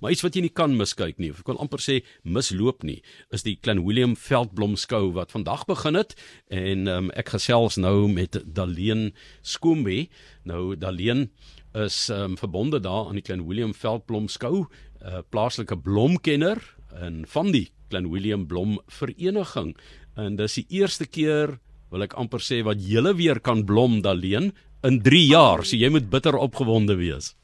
Maar iets wat jy nie kan miskyk nie, of ek wil amper sê misloop nie, is die Klein Willem Veldblomskou wat vandag begin het en um, ek gesels nou met Daleen Skoombe. Nou Daleen is um, verbonde daar aan die Klein Willem Veldblomskou, 'n uh, plaaslike blomkenner en van die Klein Willem Blom Vereniging. En dis die eerste keer wil ek amper sê wat julle weer kan blom Daleen in 3 jaar. So jy moet bitter opgewonde wees.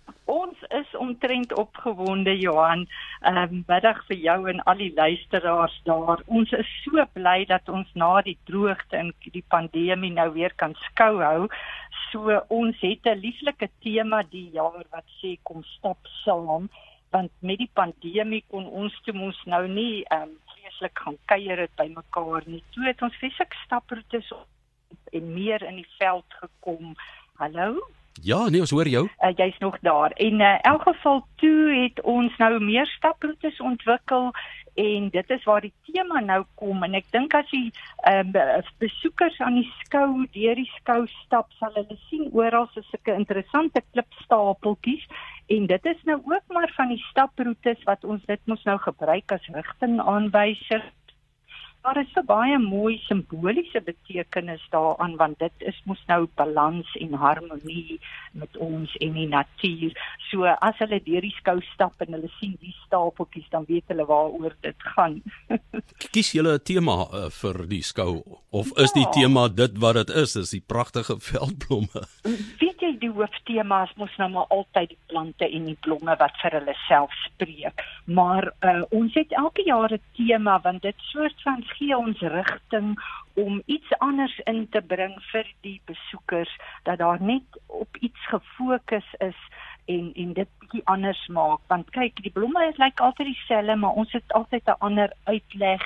Omtrent opgewonde Johan. Ehm um, middag vir jou en al die luisteraars daar. Ons is so bly dat ons na die droogte en die pandemie nou weer kan skou hou. So ons het 'n lieflike tema die jaar wat sê kom stap saam want met die pandemie kon ons toe mos nou nie ehm um, vreeslik gaan kuier het by mekaar nie. Toe het ons fisiek staproetes en meer in die veld gekom. Hallo? Ja, nee, ons hoor jou. Uh, Jy's nog daar. En uh, in elk geval toe het ons nou meer staproetes ontwikkel en dit is waar die tema nou kom en ek dink as jy ehm um, besoekers aan die skou deur die skou stap sal hulle sien oral so sulke interessante klipstapeltjies en dit is nou ook maar van die staproetes wat ons dit mos nou gebruik as rigtingaanwyser daar is so baie mooi simboliese betekenis daaraan want dit is mos nou balans en harmonie met ons en die natuur. So as hulle deur die skou stap en hulle sien die stapeltjies dan weet hulle waaroor dit gaan. Kies julle 'n tema uh, vir die skou of is ja. die tema dit wat dit is, is die pragtige veldblomme? Die hooftema is mos nou maar altyd die plante en die blomme wat vir hulle self spreek. Maar uh, ons het elke jaar 'n tema want dit soort van gee ons rigting om iets anders in te bring vir die besoekers dat daar net op iets gefokus is en en dit bietjie anders maak want kyk die blomme is lyk like altyd dieselfde maar ons het altyd 'n ander uitleg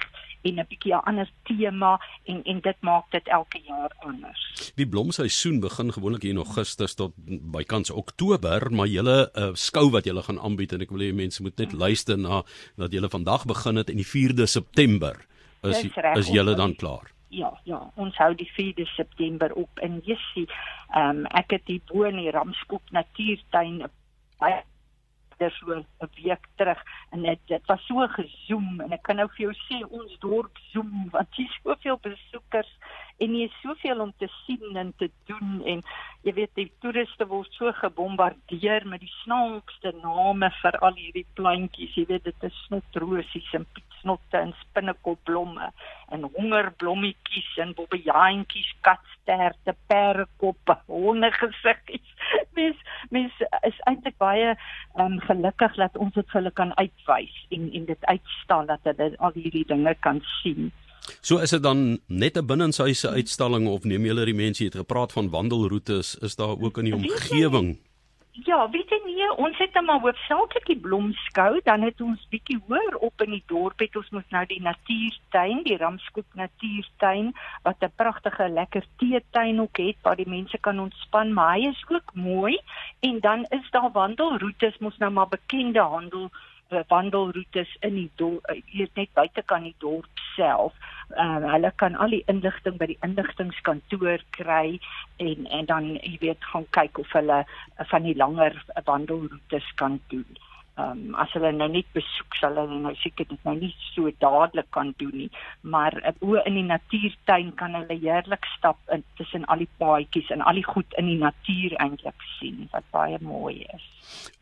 en 'n bietjie 'n ander tema en en dit maak dit elke jaar anders. Die blomseisoen begin gewoonlik hier in Augustus tot bykans Oktober, maar julle uh, skou wat julle gaan aanbied en ek wil hê mense moet net luister na dat julle vandag begin het en die 4de September is is julle dan klaar? Ja, ja, ons hou die 4de September op in Jessie. Ehm um, ek het hier bo in die Ramskop Natuurtuin baie daar so 'n week terug en dit dit was so gezoom en ek kan nou vir jou sê ons dorp zoom want is soveel besoekers en jy soveel om te sien en te doen en jy weet die toeriste word so gebombardeer met die snaakste name vir al hierdie plantjies jy weet dit is snotrosies en pietsnotte en spinnekopblomme en hongerblommetjies en bobbejaantjies katsterte perkoppe hondergesiggies. Mens mens is eintlik baie um, gelukkig dat ons dit vir hulle kan uitwys en en dit uitstaan dat hulle al hierdie dinge kan sien. So is dit dan net 'n binnenshuise uitstalling of neem julle die mense het gepraat van wandelroetes is daar ook in die omgewing? Ja, weet jy nie, ons het nou maar hoofsaaklik die blomskou, dan het ons bietjie hoër op in die dorp het ons mos nou die natuurtuin, die Ramskoop natuurtuin wat 'n pragtige lekker teetuin ook het waar die mense kan ontspan, maar hy is ook mooi. En dan is daar wandelroetes mos nou maar bekende handel wandelroetes in die dorp, hier net buite kan die dorp self uh, hulle kan al die inligting by die inligtingskantoor kry en en dan jy weet gaan kyk of hulle van die langer wandelroetes kan doen. Ehm um, as hulle nou net besoek sal hulle nou seker dit nou nie so dadelik kan doen nie, maar uh, bo in die natuurtuin kan hulle heerlik stap in tussen al die paadjies en al die goed in die natuur eintlik sien wat baie mooi is.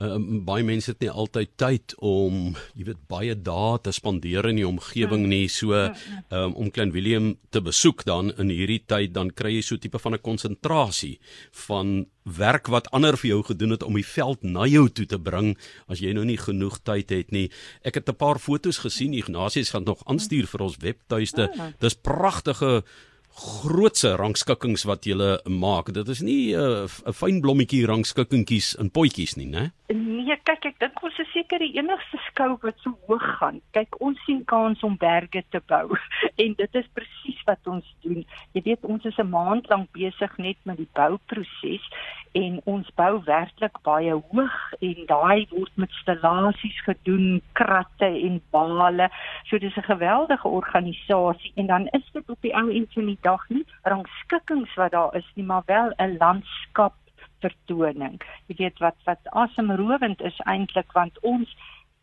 Ehm um, baie mense het nie altyd tyd om, jy weet, baie dae te spandeer in die omgewing nie. So ehm um, om Klein Willem te besoek dan in hierdie tyd dan kry jy so tipe van 'n konsentrasie van werk wat ander vir jou gedoen het om die veld na jou toe te bring as jy nou nie genoeg tyd het nie. Ek het 'n paar foto's gesien. Ignatius gaan nog aanstuur vir ons webtuiste. Ah. Dis pragtige grootse rangskikkings wat jy maak. Dit is nie 'n uh, 'n fyn blommetjie rangskikkingkies in potjies nie, né? Nee, kyk, ek dink ons is seker die enigste skou wat so hoog gaan. Kyk, ons sien kans om berge te bou en dit is presies wat ons doen. Jy weet, ons is 'n maand lank besig net met die bouproses en ons bou werklik baie hoog en daai word met stellasies gedoen, kratte en bale. So dis 'n geweldige organisasie en dan is dit op die ou en van die dag nie rangskikkings wat daar is nie, maar wel 'n landskap vertoning. Jy weet wat wat asemrowend is eintlik want ons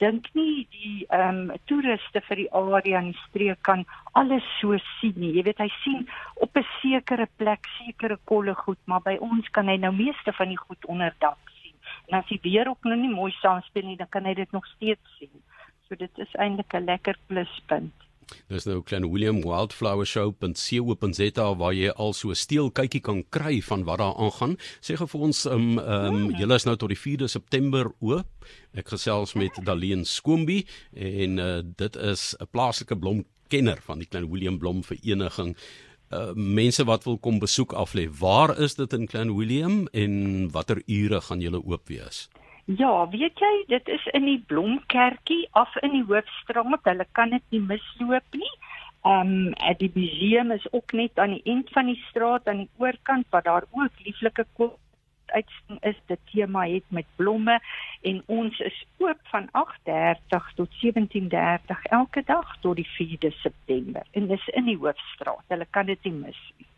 dink nie die ehm um, toeriste vir die area in die streek kan alles so sien nie. Jy weet hy sien op 'n sekere plek sekere kolle goed, maar by ons kan hy nou meeste van die goed onderdak sien. En as die weer ook nou nie mooi saamspeel nie, dan kan hy dit nog steeds sien. So dit is eintlik 'n lekker pluspunt. Dis nou klein William Wildflower Show.co.za waar jy al so steel kykie kan kry van wat daar aangaan. Sê gou vir ons um um ja. julle is nou tot die 4de September oop. Ek gesels met Daleen Skoombi en uh, dit is 'n plaaslike blomkenner van die klein William Blom vereniging. Uh, mense wat wil kom besoek af lê. Waar is dit in Klein Willem en watter ure gaan julle oop wees? Ja, weet jy, dit is in die Blomkerkie af in die Hoofstraat. Hulle kan dit nie misloop nie. Ehm um, die museum is ook net aan die eind van die straat aan die oorkant waar daar ook lieflike uitstaan is. Dit tema het met blomme en ons is oop van 8:30 tot 17:30 elke dag tot die 4de September. En dis in die Hoofstraat. Hulle kan dit nie mis nie.